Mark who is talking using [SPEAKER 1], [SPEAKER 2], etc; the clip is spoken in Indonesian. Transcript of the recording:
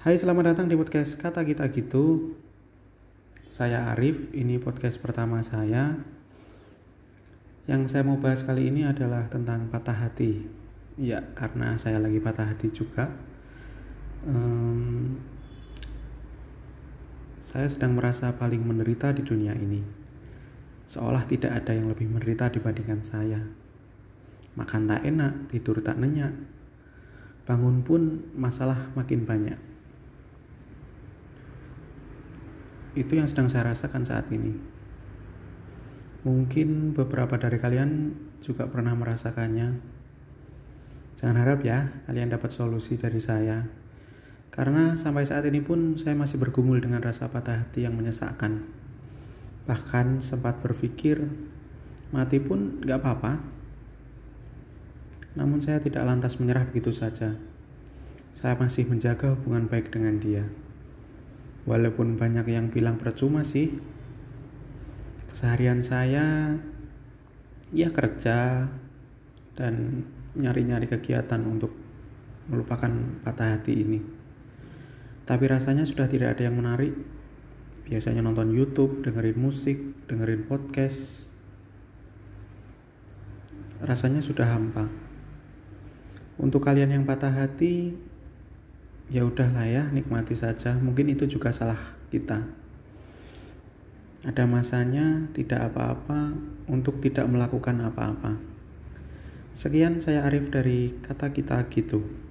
[SPEAKER 1] Hai, selamat datang di podcast Kata Kita Gitu. Saya Arif, ini podcast pertama saya. Yang saya mau bahas kali ini adalah tentang patah hati. Ya, karena saya lagi patah hati juga. Um, saya sedang merasa paling menderita di dunia ini. Seolah tidak ada yang lebih menderita dibandingkan saya. Makan tak enak, tidur tak nyenyak. Bangun pun masalah makin banyak itu yang sedang saya rasakan saat ini. Mungkin beberapa dari kalian juga pernah merasakannya. Jangan harap ya kalian dapat solusi dari saya. Karena sampai saat ini pun saya masih bergumul dengan rasa patah hati yang menyesakkan. Bahkan sempat berpikir mati pun gak apa-apa. Namun saya tidak lantas menyerah begitu saja. Saya masih menjaga hubungan baik dengan dia. Walaupun banyak yang bilang percuma sih. Keseharian saya ya kerja dan nyari-nyari kegiatan untuk melupakan patah hati ini. Tapi rasanya sudah tidak ada yang menarik. Biasanya nonton YouTube, dengerin musik, dengerin podcast. Rasanya sudah hampa. Untuk kalian yang patah hati, ya udahlah ya nikmati saja. Mungkin itu juga salah kita. Ada masanya tidak apa-apa untuk tidak melakukan apa-apa. Sekian saya Arif dari kata kita gitu